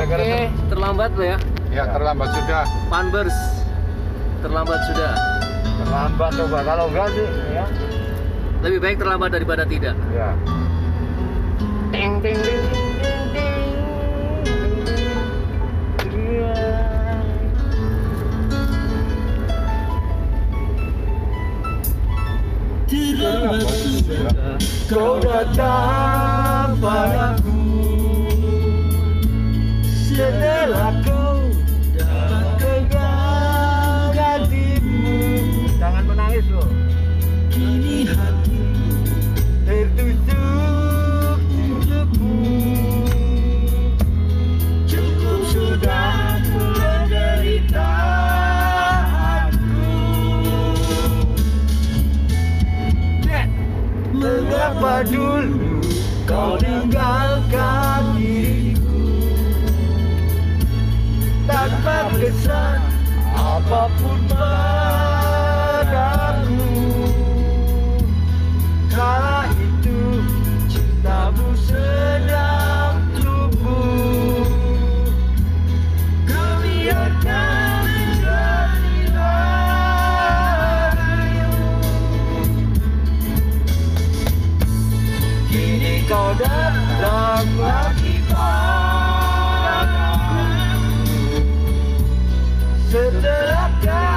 Gara-gara Oke, terlambat lo ya. Ya terlambat sudah. Panbers. Terlambat sudah. Terlambat coba kalau enggak sih ya. Lebih baik terlambat daripada tidak. Ya. Ting ting ting ting ting. Terlambat sudah. Kau datang padaku dulu kau tinggalkan diriku. Tanpa kesan apa pun Setelah kau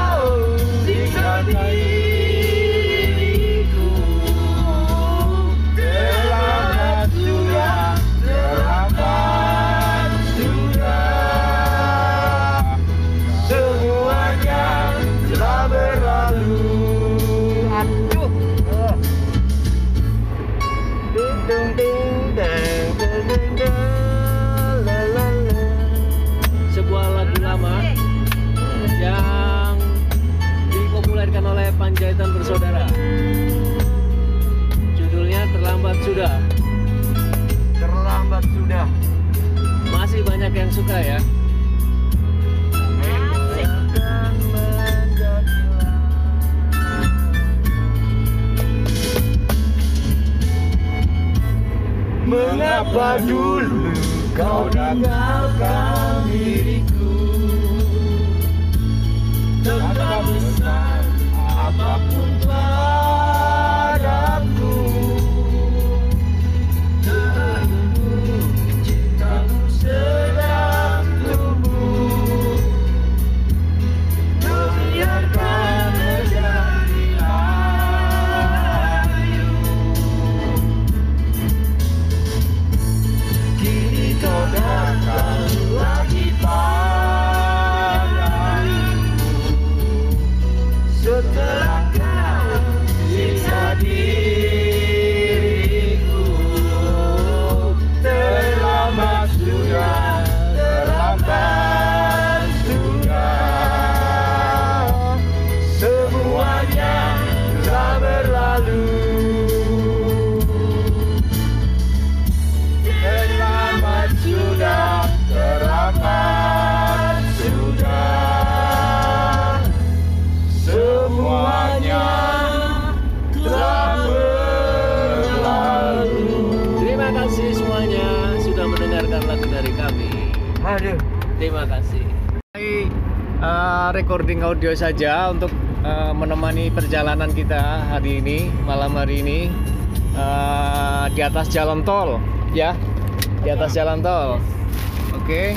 Panjaitan Bersaudara. Judulnya Terlambat Sudah. Terlambat sudah. Masih banyak yang suka ya. Mengapa dulu kau tinggalkan diriku Aduh. Terima kasih. Uh, recording audio saja untuk uh, menemani perjalanan kita hari ini malam hari ini uh, di atas jalan tol ya. Di atas jalan tol. Oke.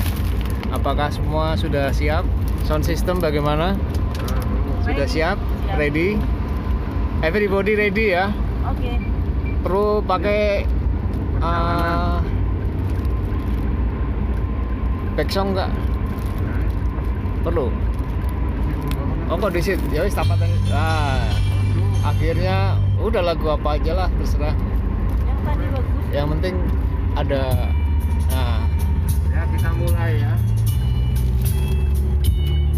Apakah semua sudah siap? Sound system bagaimana? Sudah siap? Ready? Everybody ready ya? Oke. perlu pakai uh, back song nggak? Perlu? Oh kok disit? Ya wis tapat nah akhirnya udah lagu apa aja lah terserah. Yang tadi bagus. yang penting ada nah. Ya kita mulai ya.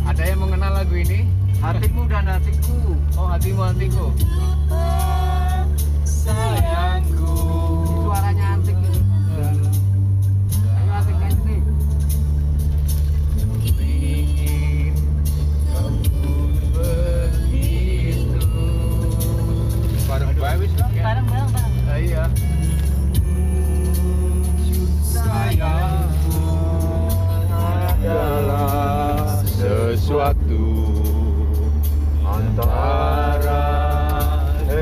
ada yang mengenal lagu ini? Hatimu dan hatiku. oh hatimu hatiku. Sayangku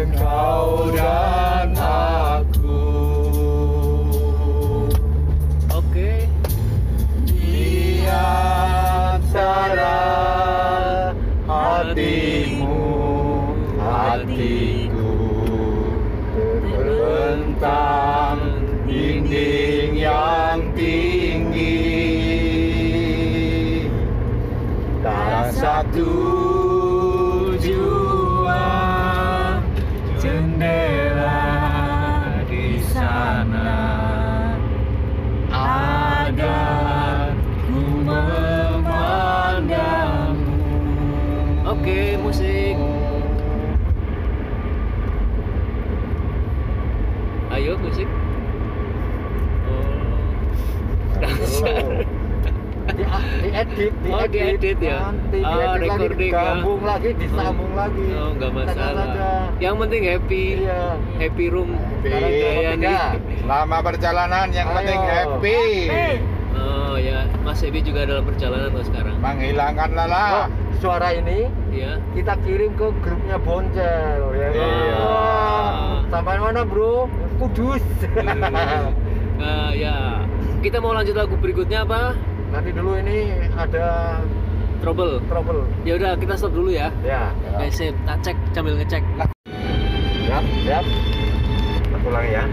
engkau dan aku. Oke. Di antara hatimu, hatiku terbentang dinding yang tinggi dan satu jua Ayo musik. Oh. Dasar. Di, di edit, di Oh, diedit ya? Nanti Oh, diedit lagi, recording ya? digabung lagi, disambung lagi. Oh, nggak masalah. Yang penting happy. Iya. Happy room. Happy. Selama perjalanan yang Ayo. penting happy. Oh ya, Mas Ebi juga dalam perjalanan loh sekarang. Menghilangkan lelah. Oh, suara ini Iya. kita kirim ke grupnya Boncel ya. Iya. Wah, Sampai mana, Bro? Kudus. Nah, ya. Kita mau lanjut lagu berikutnya apa? Nanti dulu ini ada Trouble. trouble. Ya udah, kita stop dulu ya. Ya. Oke, sip. Kita cek sambil ngecek. Siap, siap. Satu lagi ya.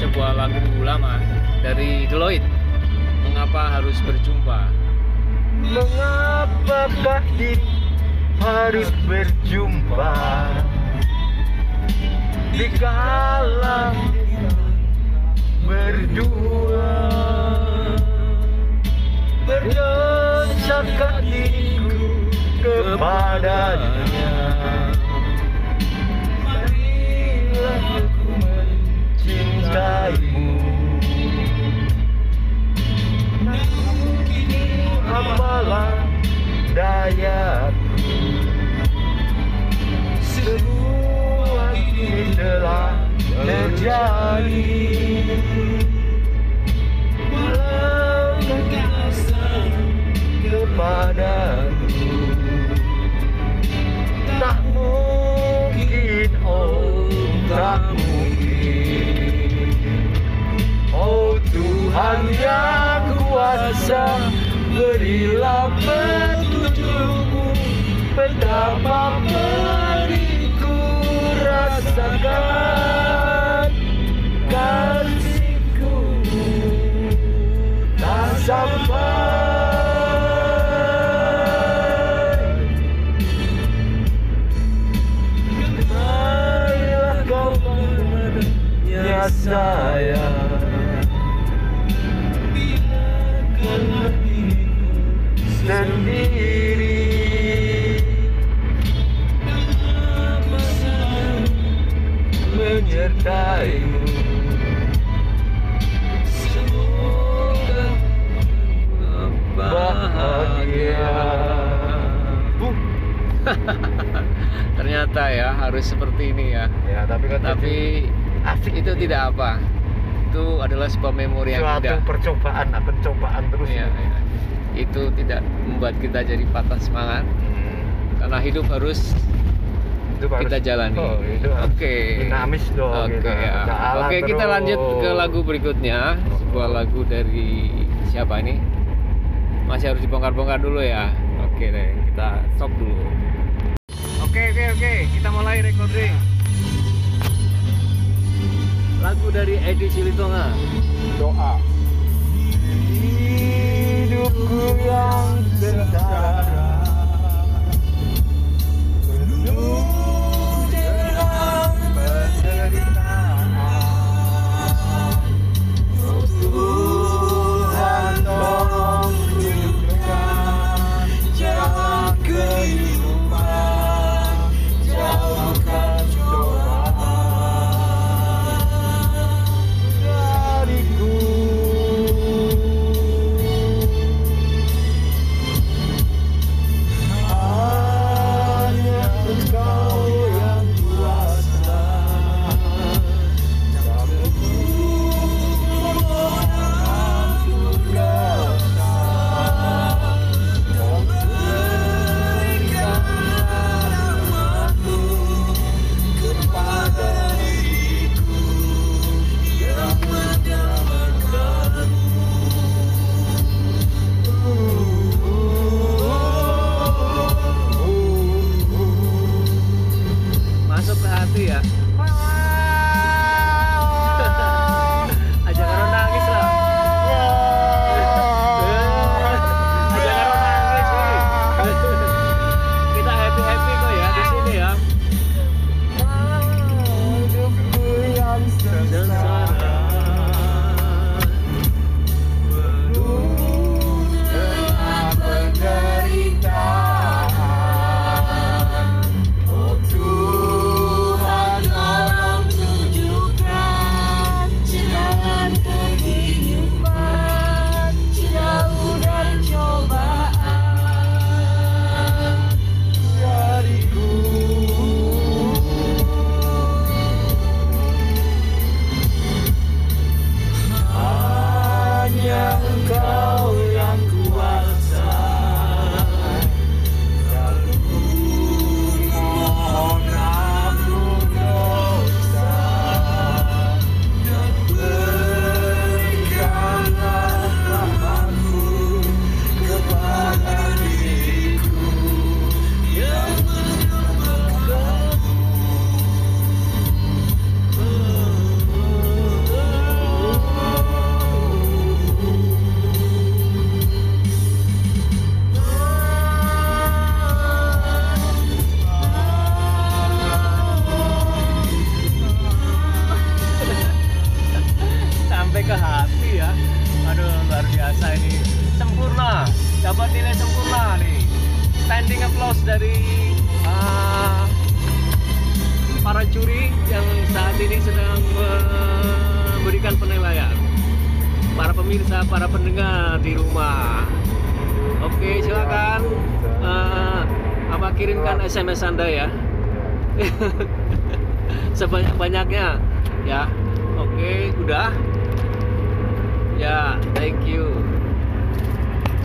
Sebuah lagu lama dari Deloitte. Mengapa harus berjumpa? Mengapakah kita harus berjumpa? Di kala berdua. Berdosakah diriku kepadanya Berilah petunjukmu Betapa pedihku rasakan Kasihku. Tak sampai. Marilah kau padanya sayang sendiri Menyertaimu Semoga bahagia Uh, Ternyata ya harus seperti ini ya. Ya tapi kan Tapi asik itu tidak apa. Itu adalah sebuah memori yang suatu indah. percobaan, nah, pencobaan terus Iya, ini. iya. Itu tidak membuat kita jadi patah semangat Hmm. karena hidup harus Itu harus- kita jalani. Oh, itu harus Oke. dinamis dong Oke kita. ya. Jalan Oke, kita lanjut ke lagu berikutnya. Sebuah lagu dari siapa ini? Masih harus dibongkar-bongkar dulu ya. Oke deh, kita stop dulu. Oke, oke, oke. Kita mulai recording. Lagu dari Edi Silitonga. doa yang sengsara curi yang saat ini sedang memberikan penilaian para pemirsa, para pendengar di rumah. Oke, silakan eh, uh, apa kirimkan SMS Anda ya. Sebanyak-banyaknya ya. Oke, udah. Ya, thank you.